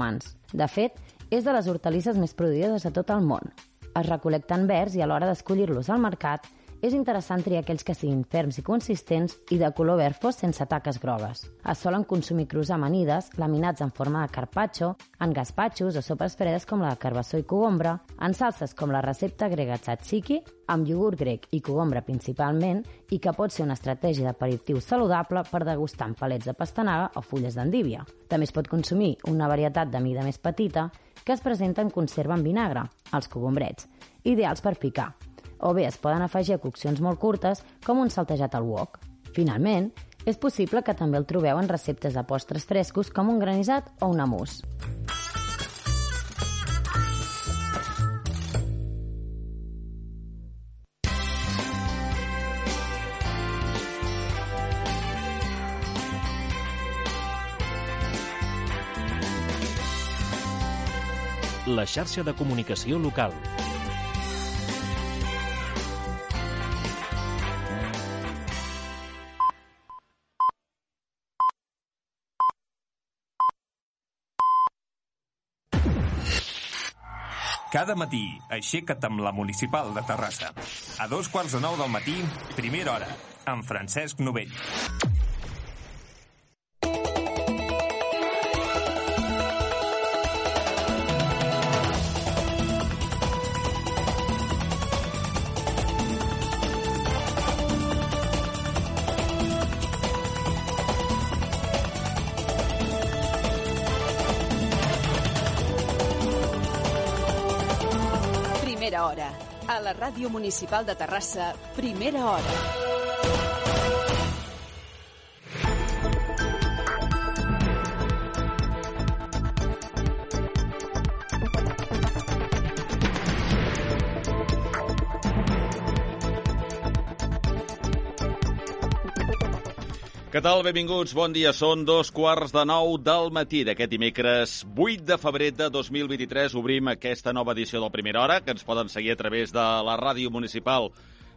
humans. De fet, és de les hortalisses més produïdes a tot el món. Es recol·lecten verds i a l'hora d'escollir-los al mercat és interessant triar aquells que siguin ferms i consistents i de color verd fos sense taques grogues. Es solen consumir crus amanides, laminats en forma de carpaccio, en gaspatxos o sopes fredes com la de carbassó i cogombra, en salses com la recepta grega tzatziki, amb iogurt grec i cogombra principalment, i que pot ser una estratègia d'aperitiu saludable per degustar amb palets de pastanaga o fulles d'endívia. També es pot consumir una varietat de mida més petita que es presenta en conserva en vinagre, els cogombrets, ideals per picar, o bé es poden afegir a coccions molt curtes com un saltejat al wok. Finalment, és possible que també el trobeu en receptes de postres frescos com un granissat o un amús. La xarxa de comunicació local. Cada matí, aixeca't amb la Municipal de Terrassa. A dos quarts de nou del matí, primera hora, amb Francesc Novell. Ràdio Municipal de Terrassa, primera hora. Què tal? Benvinguts, bon dia. Són dos quarts de nou del matí d'aquest dimecres 8 de febrer de 2023. Obrim aquesta nova edició del Primera Hora, que ens poden seguir a través de la ràdio municipal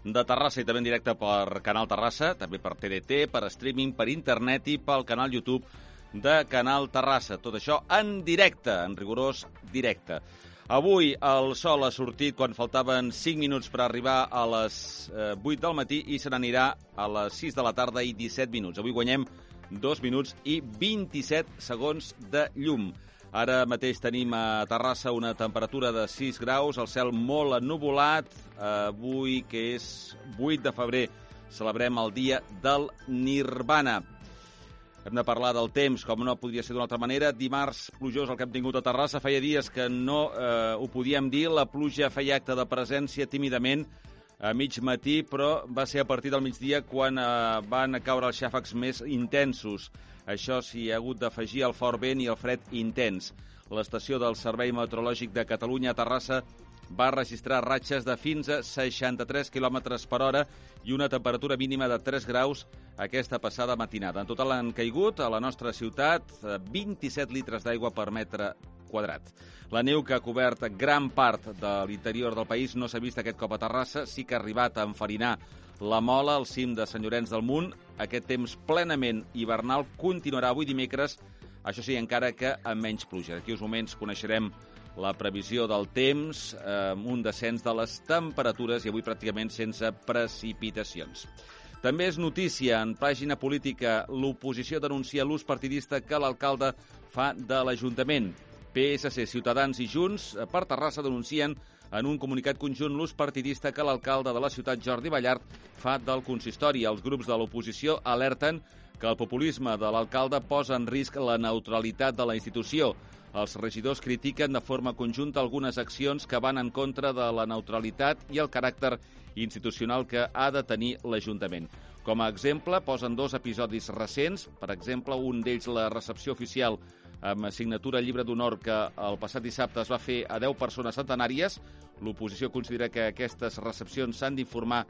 de Terrassa i també en directe per Canal Terrassa, també per TDT, per streaming, per internet i pel canal YouTube de Canal Terrassa. Tot això en directe, en rigorós directe. Avui el sol ha sortit quan faltaven 5 minuts per arribar a les eh, 8 del matí i se n'anirà a les 6 de la tarda i 17 minuts. Avui guanyem 2 minuts i 27 segons de llum. Ara mateix tenim a Terrassa una temperatura de 6 graus, el cel molt ennuvolat. Avui, que és 8 de febrer, celebrem el dia del Nirvana. Hem de parlar del temps, com no podria ser d'una altra manera. Dimarts plujós el que hem tingut a Terrassa. Feia dies que no eh, ho podíem dir. La pluja feia acte de presència tímidament a mig matí, però va ser a partir del migdia quan eh, van caure els xàfecs més intensos. Això s'hi ha hagut d'afegir el fort vent i el fred intens. L'estació del Servei Meteorològic de Catalunya a Terrassa va registrar ratxes de fins a 63 km per hora i una temperatura mínima de 3 graus aquesta passada matinada. En total han caigut a la nostra ciutat 27 litres d'aigua per metre quadrat. La neu que ha cobert gran part de l'interior del país no s'ha vist aquest cop a Terrassa, sí que ha arribat a enfarinar la Mola, al cim de Sant Llorenç del Munt. Aquest temps plenament hivernal continuarà avui dimecres, això sí, encara que amb menys pluja. Aquí uns moments coneixerem la previsió del temps, eh, amb un descens de les temperatures i avui pràcticament sense precipitacions. També és notícia en pàgina política l'oposició denuncia l'ús partidista que l'alcalde fa de l'Ajuntament. PSC, Ciutadans i Junts eh, per Terrassa denuncien en un comunicat conjunt l'ús partidista que l'alcalde de la ciutat, Jordi Ballart, fa del consistori. Els grups de l'oposició alerten que el populisme de l'alcalde posa en risc la neutralitat de la institució. Els regidors critiquen de forma conjunta algunes accions que van en contra de la neutralitat i el caràcter institucional que ha de tenir l'Ajuntament. Com a exemple, posen dos episodis recents, per exemple, un d'ells la recepció oficial amb assignatura llibre d'honor que el passat dissabte es va fer a 10 persones centenàries. L'oposició considera que aquestes recepcions s'han d'informar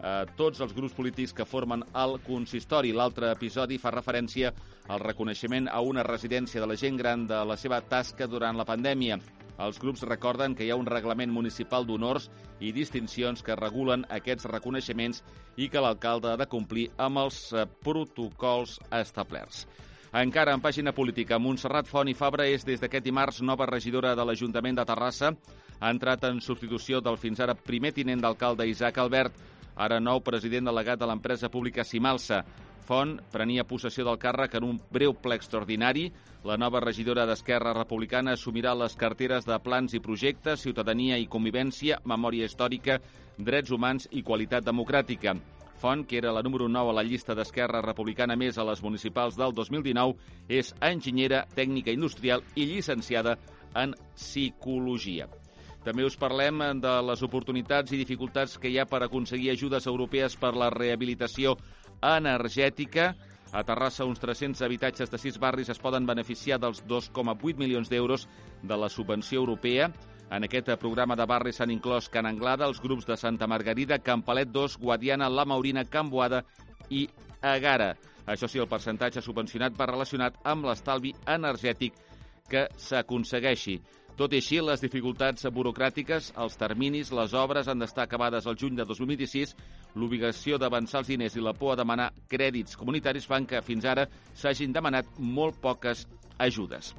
a tots els grups polítics que formen el consistori. L'altre episodi fa referència al reconeixement a una residència de la gent gran de la seva tasca durant la pandèmia. Els grups recorden que hi ha un reglament municipal d'honors i distincions que regulen aquests reconeixements i que l'alcalde ha de complir amb els eh, protocols establerts. Encara en pàgina política, Montserrat Font i Fabra és des d'aquest dimarts nova regidora de l'Ajuntament de Terrassa. Ha entrat en substitució del fins ara primer tinent d'alcalde Isaac Albert, ara nou president delegat de l'empresa pública Simalsa. Font prenia possessió del càrrec en un breu ple extraordinari. La nova regidora d'Esquerra Republicana assumirà les carteres de plans i projectes, ciutadania i convivència, memòria històrica, drets humans i qualitat democràtica. Font, que era la número 9 a la llista d'Esquerra Republicana més a les municipals del 2019, és enginyera, tècnica industrial i llicenciada en psicologia. També us parlem de les oportunitats i dificultats que hi ha per aconseguir ajudes europees per la rehabilitació energètica. A Terrassa, uns 300 habitatges de sis barris es poden beneficiar dels 2,8 milions d'euros de la subvenció europea. En aquest programa de barris s'han inclòs Can Anglada, els grups de Santa Margarida, Campalet 2, Guadiana, La Maurina, Can Boada i Agara. Això sí, el percentatge subvencionat va relacionat amb l'estalvi energètic que s'aconsegueixi. Tot i així, les dificultats burocràtiques, els terminis, les obres han d'estar acabades al juny de 2026, l'obligació d'avançar els diners i la por a demanar crèdits comunitaris fan que fins ara s'hagin demanat molt poques ajudes.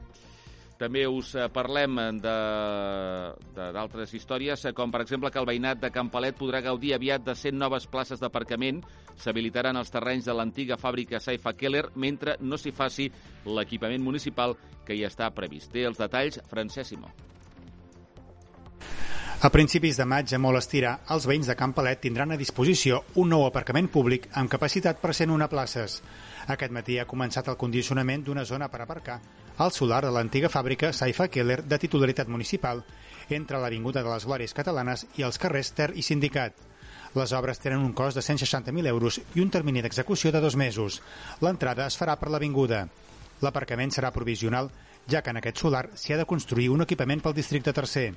També us eh, parlem d'altres històries, eh, com per exemple que el veïnat de Campalet podrà gaudir aviat de 100 noves places d'aparcament. S'habilitaran els terrenys de l'antiga fàbrica Saifa Keller mentre no s'hi faci l'equipament municipal que hi està previst. Té els detalls Francesc Simó. A principis de maig, a molt estirar, els veïns de Campalet tindran a disposició un nou aparcament públic amb capacitat per 101 places. Aquest matí ha començat el condicionament d'una zona per aparcar al solar de l'antiga fàbrica Saifa Keller de titularitat municipal entre l'Avinguda de les Glòries Catalanes i els carrers Ter i Sindicat. Les obres tenen un cost de 160.000 euros i un termini d'execució de dos mesos. L'entrada es farà per l'Avinguda. L'aparcament serà provisional, ja que en aquest solar s'hi ha de construir un equipament pel districte tercer.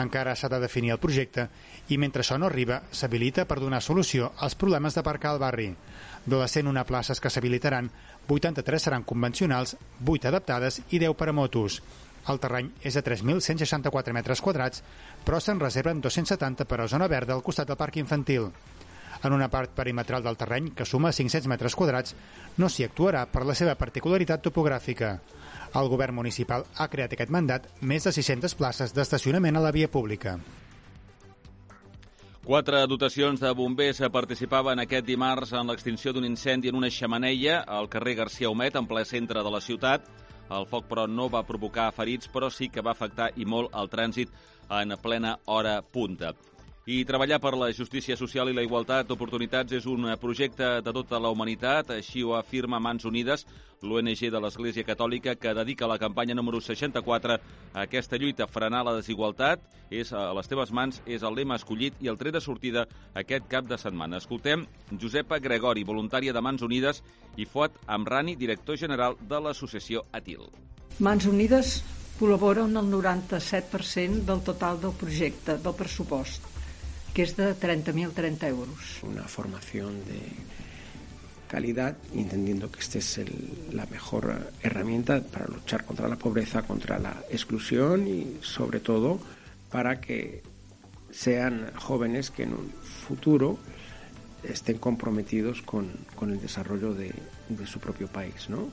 Encara s'ha de definir el projecte i mentre això no arriba, s'habilita per donar solució als problemes d'aparcar al barri. De les 101 places que s'habilitaran, 83 seran convencionals, 8 adaptades i 10 per a motos. El terreny és de 3.164 metres quadrats, però se'n reserven 270 per a zona verda al costat del parc infantil. En una part perimetral del terreny, que suma 500 metres quadrats, no s'hi actuarà per la seva particularitat topogràfica. El govern municipal ha creat aquest mandat més de 600 places d'estacionament a la via pública. Quatre dotacions de bombers participaven aquest dimarts en l'extinció d'un incendi en una xamaneia al carrer Garcia Homet, en ple centre de la ciutat. El foc, però, no va provocar ferits, però sí que va afectar i molt el trànsit en plena hora punta. I treballar per la justícia social i la igualtat d'oportunitats és un projecte de tota la humanitat, així ho afirma Mans Unides, l'ONG de l'Església Catòlica que dedica la campanya número 64 a aquesta lluita, frenar la desigualtat, és a les teves mans, és el lema escollit i el tret de sortida aquest cap de setmana. Escoltem Josepa Gregori, voluntària de Mans Unides, i Fuat Amrani, director general de l'associació Atil. Mans Unides col·labora en el 97% del total del projecte, del pressupost que es de 30.030 euros. Una formación de calidad, entendiendo que esta es el, la mejor herramienta para luchar contra la pobreza, contra la exclusión y sobre todo para que sean jóvenes que en un futuro estén comprometidos con, con el desarrollo de, de su propio país, ¿no?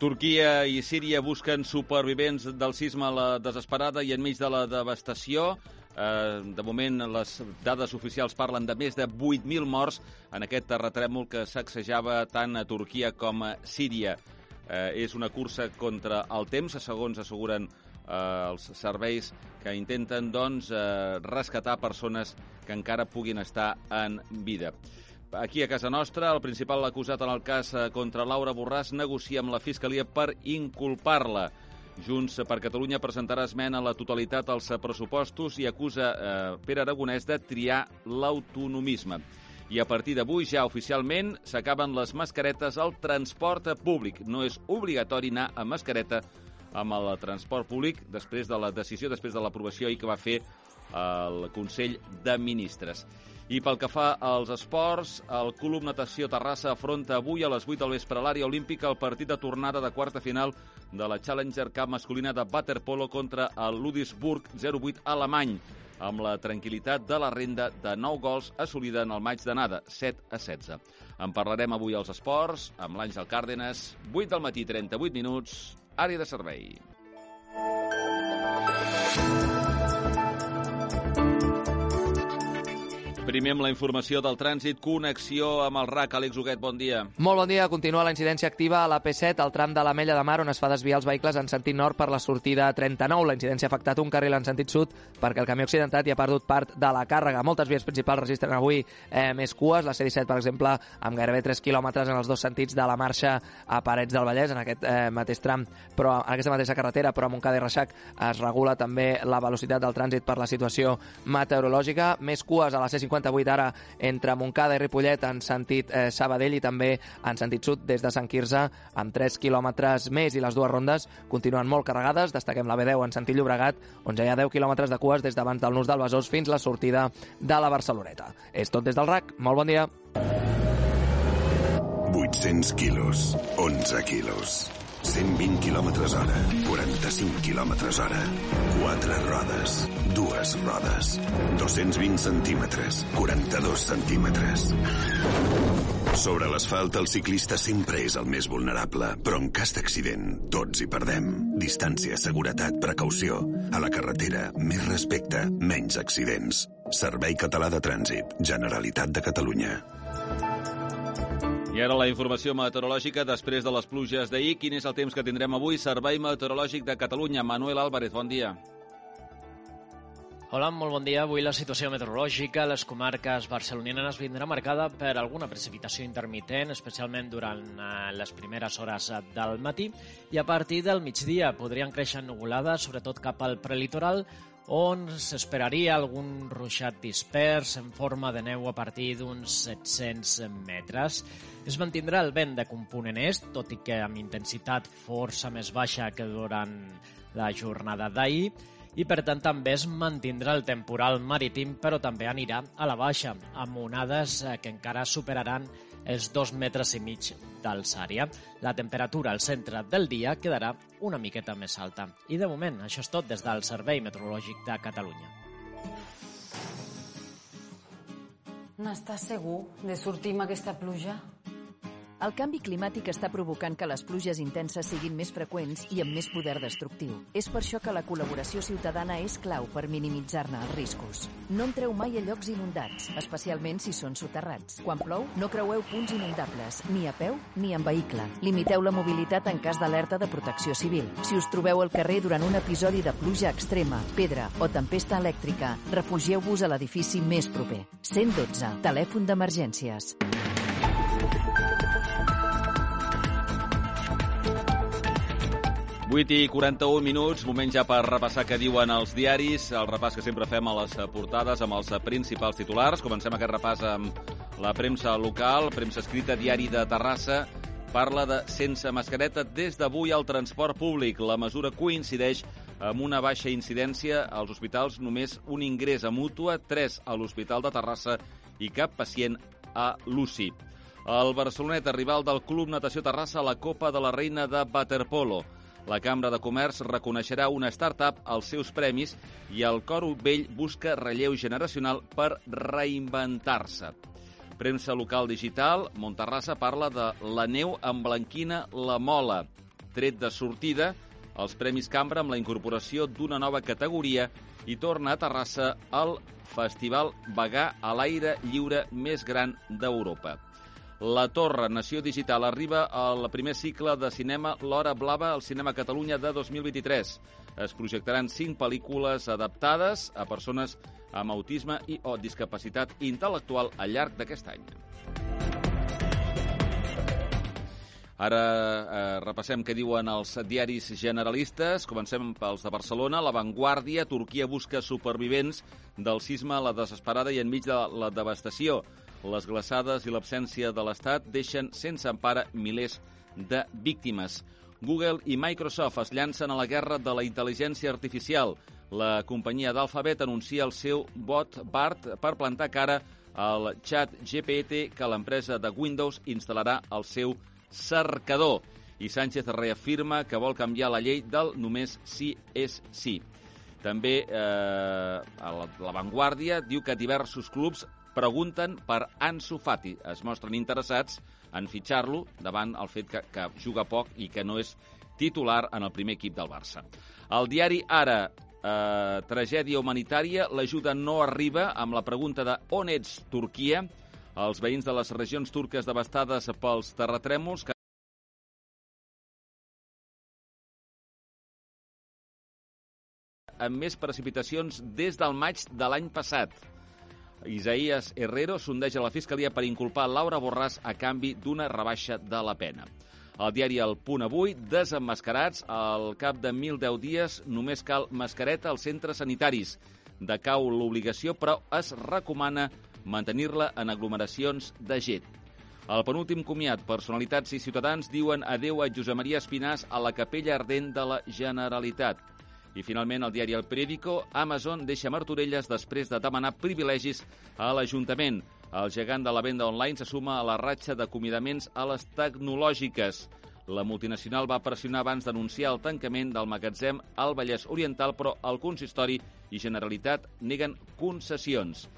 Turquia i Síria busquen supervivents del sisme a la desesperada i enmig de la devastació. Eh, de moment, les dades oficials parlen de més de 8.000 morts en aquest terratrèmol que sacsejava tant a Turquia com a Síria. Eh, és una cursa contra el temps, segons asseguren eh, els serveis que intenten doncs, eh, rescatar persones que encara puguin estar en vida. Aquí a casa nostra, el principal acusat en el cas eh, contra Laura Borràs negocia amb la Fiscalia per inculpar-la. Junts per Catalunya presentarà esmena a la totalitat als pressupostos i acusa eh, Pere Aragonès de triar l'autonomisme. I a partir d'avui ja oficialment s'acaben les mascaretes al transport públic. No és obligatori anar amb mascareta amb el transport públic després de la decisió, després de l'aprovació i que va fer el Consell de Ministres. I pel que fa als esports, el Club Natació Terrassa afronta avui a les 8 del vespre a l'àrea olímpica el partit de tornada de quarta final de la Challenger Cup masculina de Waterpolo contra el Ludisburg 08 alemany, amb la tranquil·litat de la renda de 9 gols assolida en el maig d'anada, 7 a 16. En parlarem avui als esports amb l'Àngel Càrdenas, 8 del matí, 38 minuts, àrea de servei. Primer amb la informació del trànsit, connexió amb el RAC. Àlex Huguet, bon dia. Molt bon dia. Continua la incidència activa a la P7, al tram de la Mella de Mar, on es fa desviar els vehicles en sentit nord per la sortida 39. La incidència ha afectat un carril en sentit sud perquè el camió accidentat hi ha perdut part de la càrrega. Moltes vies principals registren avui eh, més cues. La C-17, per exemple, amb gairebé 3 quilòmetres en els dos sentits de la marxa a Parets del Vallès, en aquest eh, mateix tram, però en aquesta mateixa carretera, però a Montcada i Reixac es regula també la velocitat del trànsit per la situació meteorològica. Més cues a la C58 ara entre Montcada i Ripollet en sentit eh, Sabadell i també en sentit sud des de Sant Quirze amb 3 quilòmetres més i les dues rondes continuen molt carregades. Destaquem la B10 en sentit Llobregat, on ja hi ha 10 quilòmetres de cues des d'abans del Nus del Besòs fins la sortida de la Barceloneta. És tot des del RAC. Molt bon dia. 800 quilos, 11 quilos, 120 quilòmetres hora, 45 quilòmetres hora, 4 rodes, dues rodes, 220 centímetres, 42 centímetres. Sobre l'asfalt el ciclista sempre és el més vulnerable, però en cas d'accident tots hi perdem. Distància, seguretat, precaució. A la carretera, més respecte, menys accidents. Servei Català de Trànsit, Generalitat de Catalunya. I ara la informació meteorològica després de les pluges d'ahir. Quin és el temps que tindrem avui? Servei Meteorològic de Catalunya. Manuel Álvarez, bon dia. Hola, molt bon dia. Avui la situació meteorològica a les comarques barcelonines vindrà marcada per alguna precipitació intermitent, especialment durant eh, les primeres hores del matí, i a partir del migdia podrien créixer nugulades, sobretot cap al prelitoral, on s'esperaria algun ruixat dispers en forma de neu a partir d'uns 700 metres. Es mantindrà el vent de component est, tot i que amb intensitat força més baixa que durant la jornada d'ahir, i per tant també es mantindrà el temporal marítim, però també anirà a la baixa, amb onades eh, que encara superaran els dos metres i mig d'alçària. La temperatura al centre del dia quedarà una miqueta més alta. I de moment, això és tot des del Servei Meteorològic de Catalunya. N'estàs segur de sortir amb aquesta pluja? El canvi climàtic està provocant que les pluges intenses siguin més freqüents i amb més poder destructiu. És per això que la col·laboració ciutadana és clau per minimitzar-ne els riscos. No entreu mai a llocs inundats, especialment si són soterrats. Quan plou, no creueu punts inundables, ni a peu ni en vehicle. Limiteu la mobilitat en cas d'alerta de protecció civil. Si us trobeu al carrer durant un episodi de pluja extrema, pedra o tempesta elèctrica, refugieu-vos a l'edifici més proper. 112. Telèfon d'emergències. 8 i 41 minuts, moment ja per repassar què diuen els diaris, el repàs que sempre fem a les portades amb els principals titulars. Comencem aquest repàs amb la premsa local, premsa escrita, diari de Terrassa, parla de sense mascareta des d'avui al transport públic. La mesura coincideix amb una baixa incidència als hospitals, només un ingrés a mútua, 3 a l'Hospital de Terrassa i cap pacient a l'UCI. El Barcelonet, rival del Club Natació Terrassa a la Copa de la Reina de Waterpolo. La Cambra de Comerç reconeixerà una start-up als seus premis i el Coro Vell busca relleu generacional per reinventar-se. Premsa local digital, Monterrassa parla de la neu emblanquina la mola. Tret de sortida, els Premis Cambra amb la incorporació d'una nova categoria i torna a Terrassa el Festival Vegà a l'aire lliure més gran d'Europa. La Torre, Nació Digital, arriba al primer cicle de cinema L'Hora Blava al Cinema Catalunya de 2023. Es projectaran cinc pel·lícules adaptades a persones amb autisme i o discapacitat intel·lectual al llarg d'aquest any. Ara eh, repassem què diuen els diaris generalistes. Comencem pels de Barcelona. La Vanguardia, Turquia busca supervivents del sisme a la desesperada i enmig de la devastació. Les glaçades i l'absència de l'Estat deixen sense empara milers de víctimes. Google i Microsoft es llancen a la guerra de la intel·ligència artificial. La companyia d'Alphabet anuncia el seu bot BART per plantar cara al xat GPT que l'empresa de Windows instal·larà al seu cercador. I Sánchez reafirma que vol canviar la llei del només sí és sí. També eh, la Vanguardia diu que diversos clubs pregunten per Ansu Fati. Es mostren interessats en fitxar-lo davant el fet que, que juga poc i que no és titular en el primer equip del Barça. El diari Ara, eh, tragèdia humanitària, l'ajuda no arriba amb la pregunta de on ets, Turquia? Els veïns de les regions turques devastades pels terratrèmols que amb més precipitacions des del maig de l'any passat. Isaías Herrero sondeja la Fiscalia per inculpar Laura Borràs a canvi d'una rebaixa de la pena. El diari El Punt Avui, desemmascarats, al cap de 1.010 dies només cal mascareta als centres sanitaris. Decau l'obligació, però es recomana mantenir-la en aglomeracions de gent. Al penúltim comiat, personalitats i ciutadans diuen adeu a Josep Maria Espinàs a la capella ardent de la Generalitat. I finalment, el diari El Periódico, Amazon deixa Martorelles després de demanar privilegis a l'Ajuntament. El gegant de la venda online se suma a la ratxa d'acomiadaments a les tecnològiques. La multinacional va pressionar abans d'anunciar el tancament del magatzem al Vallès Oriental, però el consistori i Generalitat neguen concessions.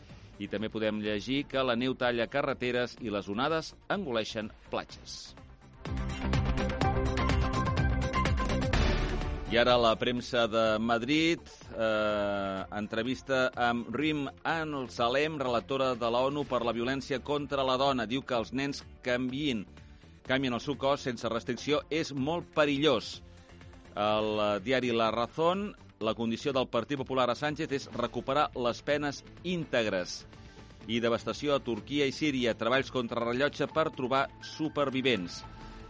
I també podem llegir que la neu talla carreteres i les onades engoleixen platges. I ara la premsa de Madrid, eh, entrevista amb Rim Al Salem, relatora de la ONU per la violència contra la dona. Diu que els nens canvien, canvien el seu cos sense restricció és molt perillós. El diari La Razón, la condició del Partit Popular a Sánchez és recuperar les penes íntegres. I devastació a Turquia i Síria, treballs contra rellotge per trobar supervivents.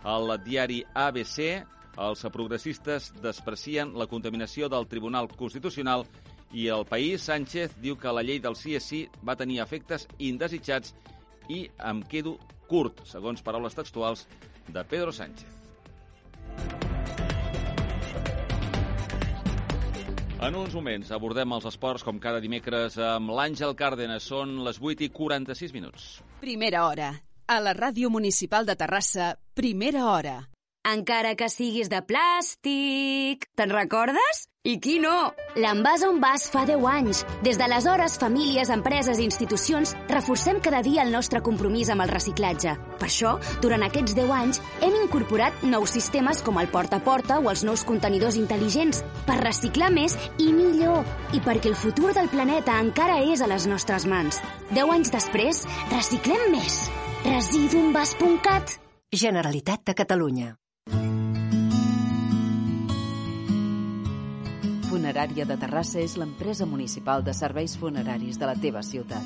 El diari ABC, els progressistes desprecien la contaminació del Tribunal Constitucional i el país, Sánchez, diu que la llei del sí va tenir efectes indesitjats i em quedo curt, segons paraules textuals de Pedro Sánchez. En uns moments abordem els esports com cada dimecres amb l'Àngel Cárdenas. Són les 8 i 46 minuts. Primera hora. A la Ràdio Municipal de Terrassa, primera hora encara que siguis de plàstic. Te'n recordes? I qui no? L'envàs on vas fa 10 anys. Des d'aleshores, famílies, empreses i institucions reforcem cada dia el nostre compromís amb el reciclatge. Per això, durant aquests 10 anys, hem incorporat nous sistemes com el porta a porta o els nous contenidors intel·ligents per reciclar més i millor i perquè el futur del planeta encara és a les nostres mans. 10 anys després, reciclem més. Residuumvas.cat Generalitat de Catalunya. Funerària de Terrassa és l'empresa municipal de serveis funeraris de la teva ciutat.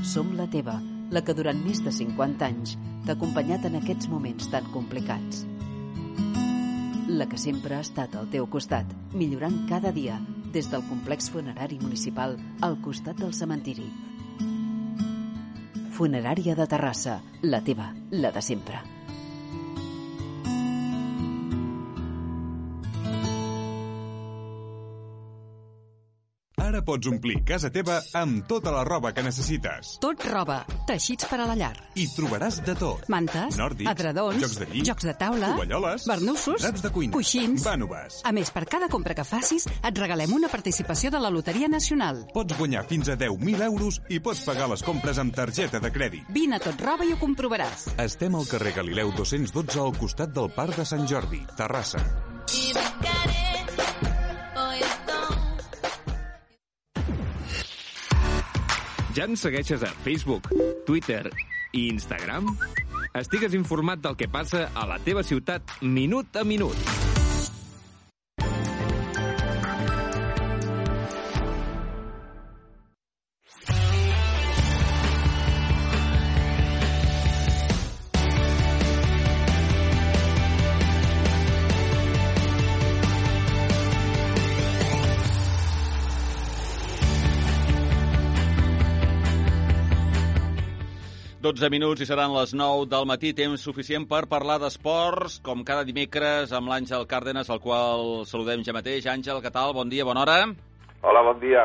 Som la teva, la que durant més de 50 anys t'ha acompanyat en aquests moments tan complicats. La que sempre ha estat al teu costat, millorant cada dia des del complex funerari municipal al costat del cementiri. Funerària de Terrassa, la teva, la de sempre. Pots omplir casa teva amb tota la roba que necessites. Tot roba, teixits per a la llar. I trobaràs de tot. Mantes, Nòrdics, adredons, jocs de llit, jocs de taula, tovalloles, barnussos, draps de cuina, coixins... vànoves. A més, per cada compra que facis, et regalem una participació de la Loteria Nacional. Pots guanyar fins a 10.000 euros i pots pagar les compres amb targeta de crèdit. Vine a Tot Roba i ho comprovaràs. Estem al carrer Galileu 212 al costat del Parc de Sant Jordi, Terrassa. Ja ens segueixes a Facebook, Twitter i Instagram? Estigues informat del que passa a la teva ciutat minut a minut. 12 minuts i seran les 9 del matí, temps suficient per parlar d'esports, com cada dimecres amb l'Àngel Cárdenas, al qual saludem ja mateix. Àngel, què tal? Bon dia, bona hora. Hola, bon dia.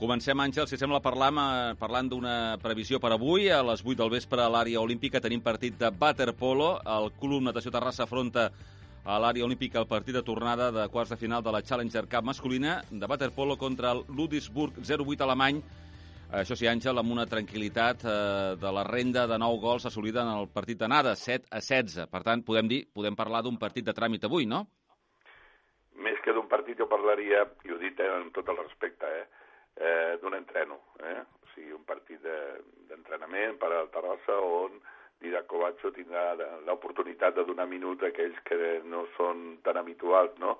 Comencem, Àngel, si sembla, parlam, eh, parlant d'una previsió per avui. A les 8 del vespre a l'àrea olímpica tenim partit de waterpolo. El Club Natació Terrassa afronta a l'àrea olímpica el partit de tornada de quarts de final de la Challenger Cup masculina de waterpolo contra el Ludwigsburg 08 alemany això sí, Àngel, amb una tranquil·litat eh, de la renda de 9 gols assolida en el partit d'anada, 7 a 16. Per tant, podem dir, podem parlar d'un partit de tràmit avui, no? Més que d'un partit, jo parlaria, i ho dit eh, amb tot el respecte, eh, eh, d'un entreno. Eh? O sigui, un partit d'entrenament de, per al Terrassa on Didac Covacho tindrà l'oportunitat de donar minuts a aquells que no són tan habituals, no?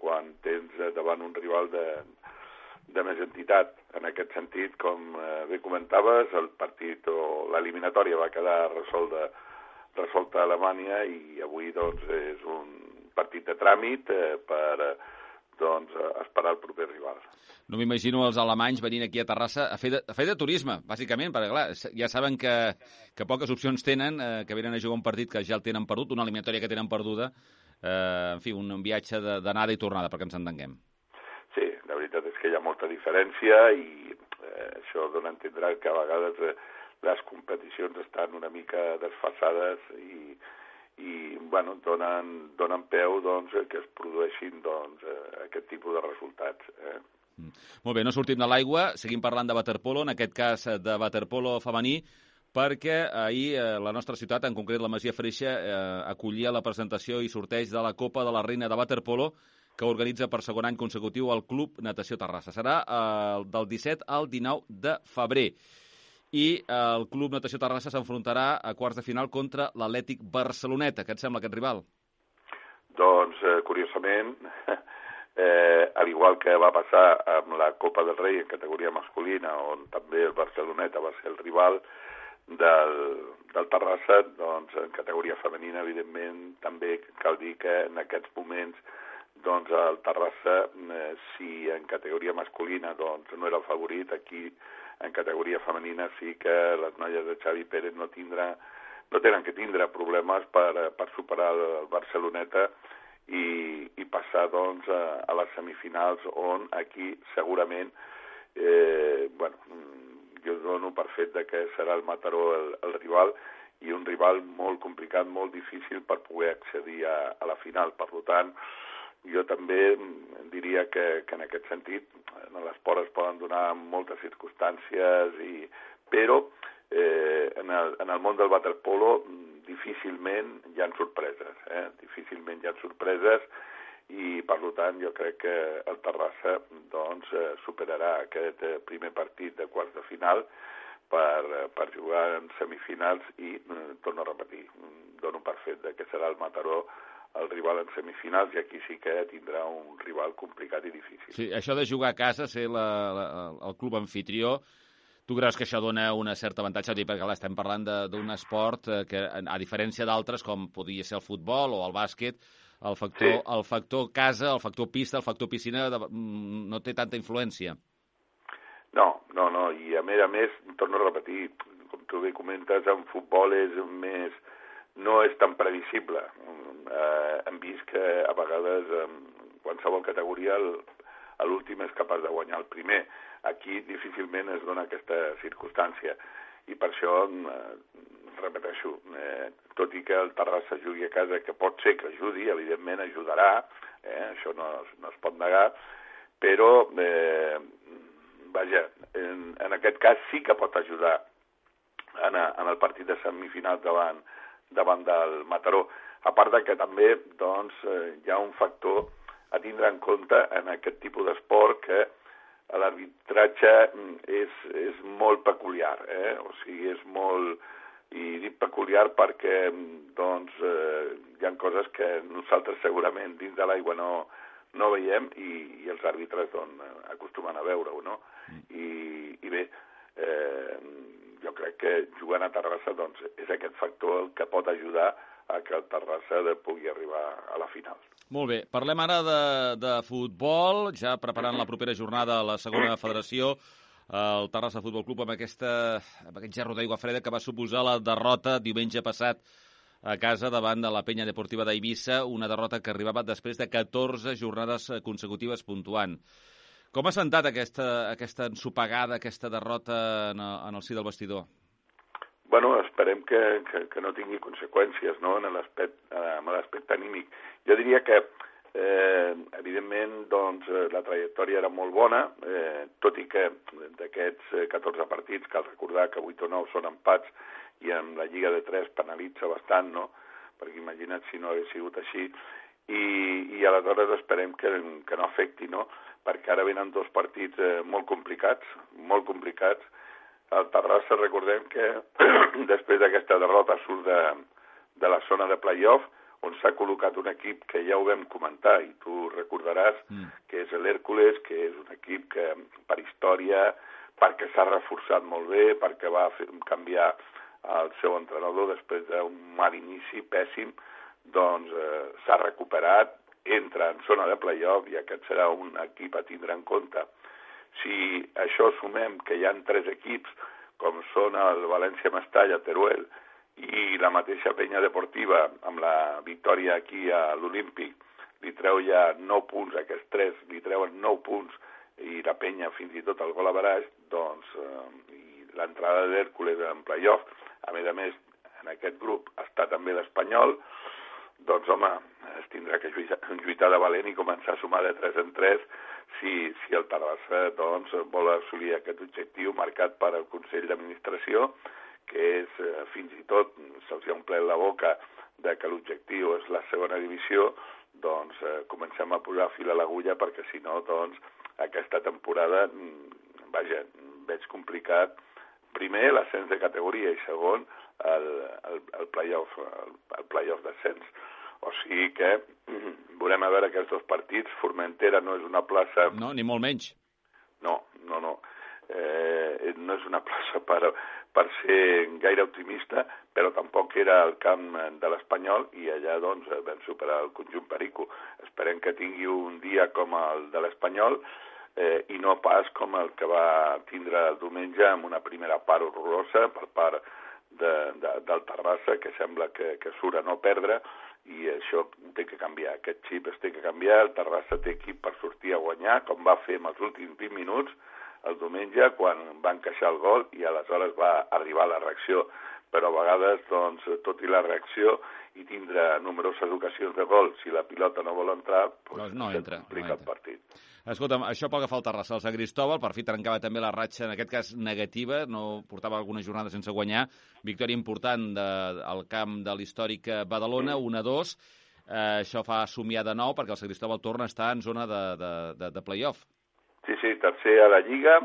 Quan tens davant un rival de, de més entitat. En aquest sentit, com eh, bé comentaves, el partit o l'eliminatòria va quedar resolta, resolta a Alemanya i avui doncs, és un partit de tràmit eh, per doncs, esperar el proper rival. No m'imagino els alemanys venint aquí a Terrassa a fer de, a fer de turisme, bàsicament, perquè clar, ja saben que, que poques opcions tenen, eh, que venen a jugar un partit que ja el tenen perdut, una eliminatòria que tenen perduda, eh, en fi, un, un viatge d'anada i tornada, perquè ens entenguem veritat és que hi ha molta diferència i eh, això dona a entendre que a vegades eh, les competicions estan una mica desfasades i, i bueno, donen, donen peu doncs, que es produeixin doncs, eh, aquest tipus de resultats. Eh? Mm. Molt bé, no sortim de l'aigua, seguim parlant de waterpolo, en aquest cas de waterpolo femení, perquè ahir eh, la nostra ciutat, en concret la Masia Freixa, eh, acollia la presentació i sorteig de la Copa de la Reina de Waterpolo, que organitza per segon any consecutiu el Club Natació Terrassa. Serà eh, del 17 al 19 de febrer. I eh, el Club Natació Terrassa s'enfrontarà a quarts de final contra l'Atlètic Barceloneta. Què et sembla aquest rival? Doncs, eh, curiosament, eh, al igual que va passar amb la Copa del Rei en categoria masculina, on també el Barceloneta va ser el rival del, del Terrassa, doncs en categoria femenina, evidentment, també cal dir que en aquests moments doncs el Terrassa, eh, si en categoria masculina doncs, no era el favorit, aquí en categoria femenina sí que les noies de Xavi Pérez no tindrà no tenen que tindre problemes per, per superar el Barceloneta i, i passar doncs, a, a les semifinals on aquí segurament eh, bueno, jo dono per fet de que serà el Mataró el, el rival i un rival molt complicat, molt difícil per poder accedir a, a la final. Per tant, jo també diria que, que en aquest sentit en l'esport es poden donar moltes circumstàncies, i, però eh, en, el, en el món del waterpolo difícilment hi ha sorpreses, eh? difícilment hi ha sorpreses i per tant jo crec que el Terrassa doncs, eh, superarà aquest eh, primer partit de quarts de final per, eh, per jugar en semifinals i, torno a repetir, dono per fet que serà el Mataró el rival en semifinals i aquí sí que tindrà un rival complicat i difícil. Sí, això de jugar a casa, ser la, la, el club anfitrió, tu creus que això dona una certa avantatge? Perquè clar, estem parlant d'un esport eh, que, a diferència d'altres, com podria ser el futbol o el bàsquet, el factor, sí. el factor casa, el factor pista, el factor piscina mm, no té tanta influència. No, no, no, i a més a més, torno a repetir, com tu bé comentes, en futbol és més, no és tan previsible. Eh, hem vist que a vegades en qualsevol categoria l'últim és capaç de guanyar el primer. Aquí difícilment es dona aquesta circumstància i per això, eh, repeteixo, eh, tot i que el Terrassa jugui a casa, que pot ser que ajudi, evidentment ajudarà, eh, això no, no es pot negar, però, eh, vaja, en, en aquest cas sí que pot ajudar en, en el partit de semifinals davant, davant del Mataró. A part de que també doncs, eh, hi ha un factor a tindre en compte en aquest tipus d'esport que l'arbitratge és, és molt peculiar, eh? o sigui, és molt... I dic peculiar perquè doncs, eh, hi ha coses que nosaltres segurament dins de l'aigua no, no veiem i, i els àrbitres doncs, acostumen a veure-ho, no? Mm. I, I bé, eh, jo crec que jugant a Terrassa doncs, és aquest factor el que pot ajudar a que el Terrassa pugui arribar a la final. Molt bé, parlem ara de, de futbol, ja preparant la propera jornada a la segona federació. el Terrassa Futbol Club amb, aquesta, amb aquest gerro d'aigua freda que va suposar la derrota diumenge passat a casa davant de la penya deportiva d'Eivissa, una derrota que arribava després de 14 jornades consecutives puntuant. Com ha sentat aquesta, aquesta ensopegada, aquesta derrota en, en el si del vestidor? Bueno, esperem que, que, que no tingui conseqüències no? en l'aspecte anímic. Jo diria que Eh, evidentment, doncs, eh, la trajectòria era molt bona, eh, tot i que d'aquests 14 partits cal recordar que 8 o 9 són empats i en la Lliga de 3 penalitza bastant, no? Perquè imagina't si no hagués sigut així. I, i aleshores esperem que, que no afecti, no? Perquè ara venen dos partits eh, molt complicats, molt complicats. El Terrassa, recordem que després d'aquesta derrota surt de, de la zona de playoff, on s'ha col·locat un equip que ja ho vam comentar i tu recordaràs mm. que és l'Hèrcules, que és un equip que per història, perquè s'ha reforçat molt bé, perquè va fer, canviar el seu entrenador després d'un mal inici pèssim, doncs eh, s'ha recuperat, entra en zona de playoff i aquest serà un equip a tindre en compte. Si això sumem que hi han tres equips, com són el València Mestalla, Teruel i la mateixa penya deportiva amb la victòria aquí a l'Olímpic li treu ja 9 punts, aquests tres li treuen 9 punts i la penya fins i tot el gol a baraix, doncs eh, l'entrada d'Hèrcules en playoff, a més a més en aquest grup està també l'Espanyol, doncs home, es tindrà que lluitar, de valent i començar a sumar de 3 en 3 si, si el Terrassa doncs, vol assolir aquest objectiu marcat per al Consell d'Administració que és eh, fins i tot se'ls ha omplert la boca de que l'objectiu és la segona divisió, doncs eh, comencem a posar fil a l'agulla perquè si no, doncs, aquesta temporada, mm, vaja, veig complicat primer l'ascens de categoria i segon el, el, el playoff el, el playoff d'ascens. O sigui que veurem a veure aquests dos partits. Formentera no és una plaça... No, ni molt menys. No, no, no. Eh, no és una plaça per, per ser gaire optimista, però tampoc era el camp de l'Espanyol i allà doncs vam superar el conjunt Perico. Esperem que tingui un dia com el de l'Espanyol eh, i no pas com el que va tindre el diumenge amb una primera part horrorosa per part de, de, del Terrassa, que sembla que, que surt a no perdre, i això té que canviar, aquest xip es té que canviar, el Terrassa té equip per sortir a guanyar, com va fer en els últims 20 minuts, el diumenge quan va encaixar el gol i aleshores va arribar la reacció però a vegades, doncs, tot i la reacció i tindre numeroses ocasions de gol, si la pilota no vol entrar, doncs, doncs no entra, no entra. el partit. Escolta'm, això pel que fa al Terrassa, el Sant Cristóbal, per fi trencava també la ratxa, en aquest cas negativa, no portava alguna jornada sense guanyar, victòria important de, al camp de l'històric Badalona, 1-2, eh, això fa somiar de nou perquè el Sant Cristóbal torna a estar en zona de, de, de, de play-off. Sí, sí, tercer a la Lliga,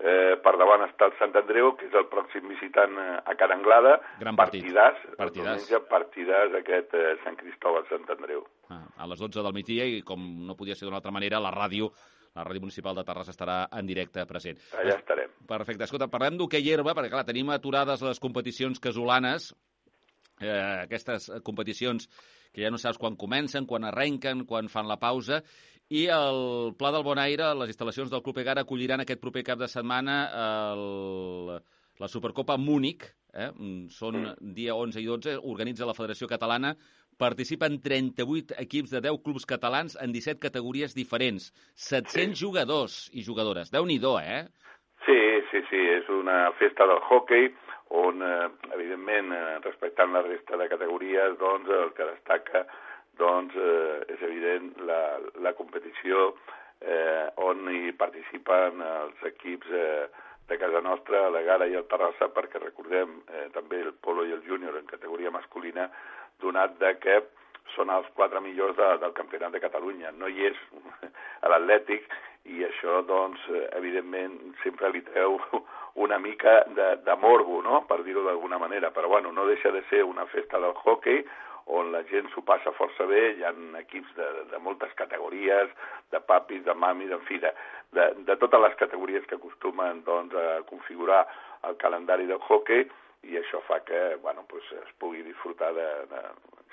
eh, per davant està el Sant Andreu, que és el pròxim visitant eh, a Cara Anglada. Gran partit. Partidàs, partidàs. diumenge, partidàs aquest eh, Sant Cristòbal Sant Andreu. Ah, a les 12 del migdia i, com no podia ser d'una altra manera, la ràdio la Ràdio Municipal de Terrassa estarà en directe present. Allà estarem. Perfecte. Escolta, parlem d'hoquei herba, perquè clar, tenim aturades les competicions casolanes, eh, aquestes competicions que ja no saps quan comencen, quan arrenquen, quan fan la pausa, i el Pla del Bonaire, les instal·lacions del Club Egara acolliran aquest proper cap de setmana el, la Supercopa Múnich, eh? són dia 11 i 12, organitza la Federació Catalana, participen 38 equips de 10 clubs catalans en 17 categories diferents, 700 sí. jugadors i jugadores. déu nhi eh? Sí, sí, sí, és una festa del hockey on, eh, evidentment, eh, respectant la resta de categories, doncs, el que destaca doncs eh, és evident la, la competició eh, on hi participen els equips eh, de casa nostra, la Gara i el Terrassa, perquè recordem eh, també el Polo i el Júnior en categoria masculina, donat de que són els quatre millors de, del campionat de Catalunya. No hi és a l'Atlètic i això, doncs, evidentment, sempre li treu una mica de, de morbo, no?, per dir-ho d'alguna manera. Però, bueno, no deixa de ser una festa del hockey on la gent s'ho passa força bé, hi ha equips de, de moltes categories, de papis, de mamis, en fi, de, de, de totes les categories que acostumen doncs, a configurar el calendari del hockey i això fa que bueno, pues, es pugui disfrutar de, de,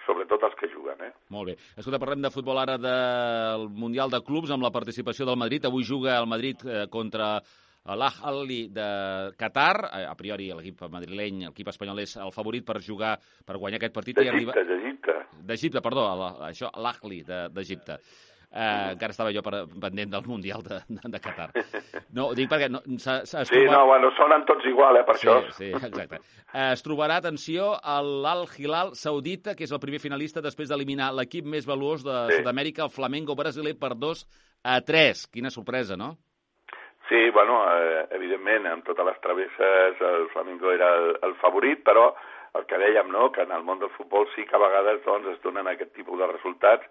sobretot els que juguen. Eh? Molt bé. Escolta, parlem de futbol ara del Mundial de Clubs amb la participació del Madrid. Avui juga el Madrid eh, contra l'Ahli de Qatar, a priori l'equip madrileny, l'equip espanyol és el favorit per jugar, per guanyar aquest partit. D'Egipte, d'Egipte. D'Egipte, perdó, això, l'Ahli d'Egipte. Eh, encara estava jo per, pendent del Mundial de, de, Qatar. No, ho dic perquè... No, s es, es sí, no, bueno, sonen tots igual, eh, per sí, això. Sí, exacte. Eh, es trobarà, atenció, l'Al-Hilal Saudita, que és el primer finalista després d'eliminar l'equip més valuós de sí. Sud-amèrica, el Flamengo brasiler, per 2 a 3. Quina sorpresa, no? Sí, bueno, eh, evidentment, amb totes les travesses el Flamengo era el, el favorit, però el que dèiem, no?, que en el món del futbol sí que a vegades doncs, es donen aquest tipus de resultats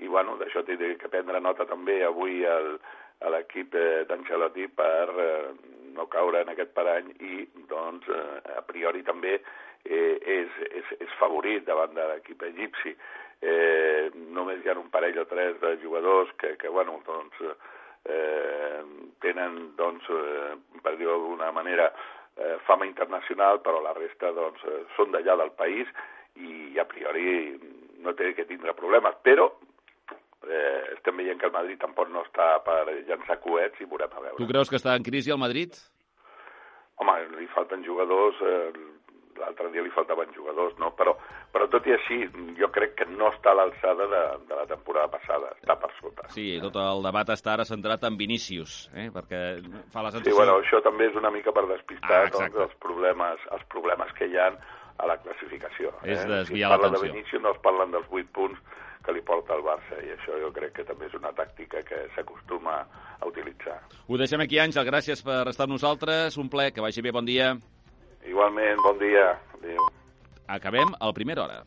i bueno, d'això té que prendre nota també avui el, a l'equip eh, d'Ancelotti per eh, no caure en aquest parany i doncs eh, a priori també eh, és, és, és favorit davant de l'equip egipci. Eh, només hi ha un parell o tres de jugadors que, que bueno, doncs, eh, tenen, doncs, eh, per dir-ho d'alguna manera, eh, fama internacional, però la resta doncs, són d'allà del país i a priori no té que tindre problemes, però eh, estem veient que el Madrid tampoc no està per llançar coets i veurem a veure. Tu creus que està en crisi el Madrid? Home, li falten jugadors, eh, l'altre dia li faltaven jugadors, no? Però, però tot i així, jo crec que no està a l'alçada de, de la temporada passada, està per sota. Sí, tot el debat està ara centrat en Vinícius, eh? perquè fa la sensació... Sí, bueno, això també és una mica per despistar ah, doncs, els, problemes, els problemes que hi ha a la classificació. És eh? desviar si l'atenció. Si de Vinícius no es parlen dels 8 punts que li porta el Barça i això jo crec que també és una tàctica que s'acostuma a utilitzar. Ho deixem aquí, Àngel, gràcies per estar amb nosaltres, un ple, que vagi bé, bon dia. Igualment, bon dia. Adéu. Acabem a la primera hora.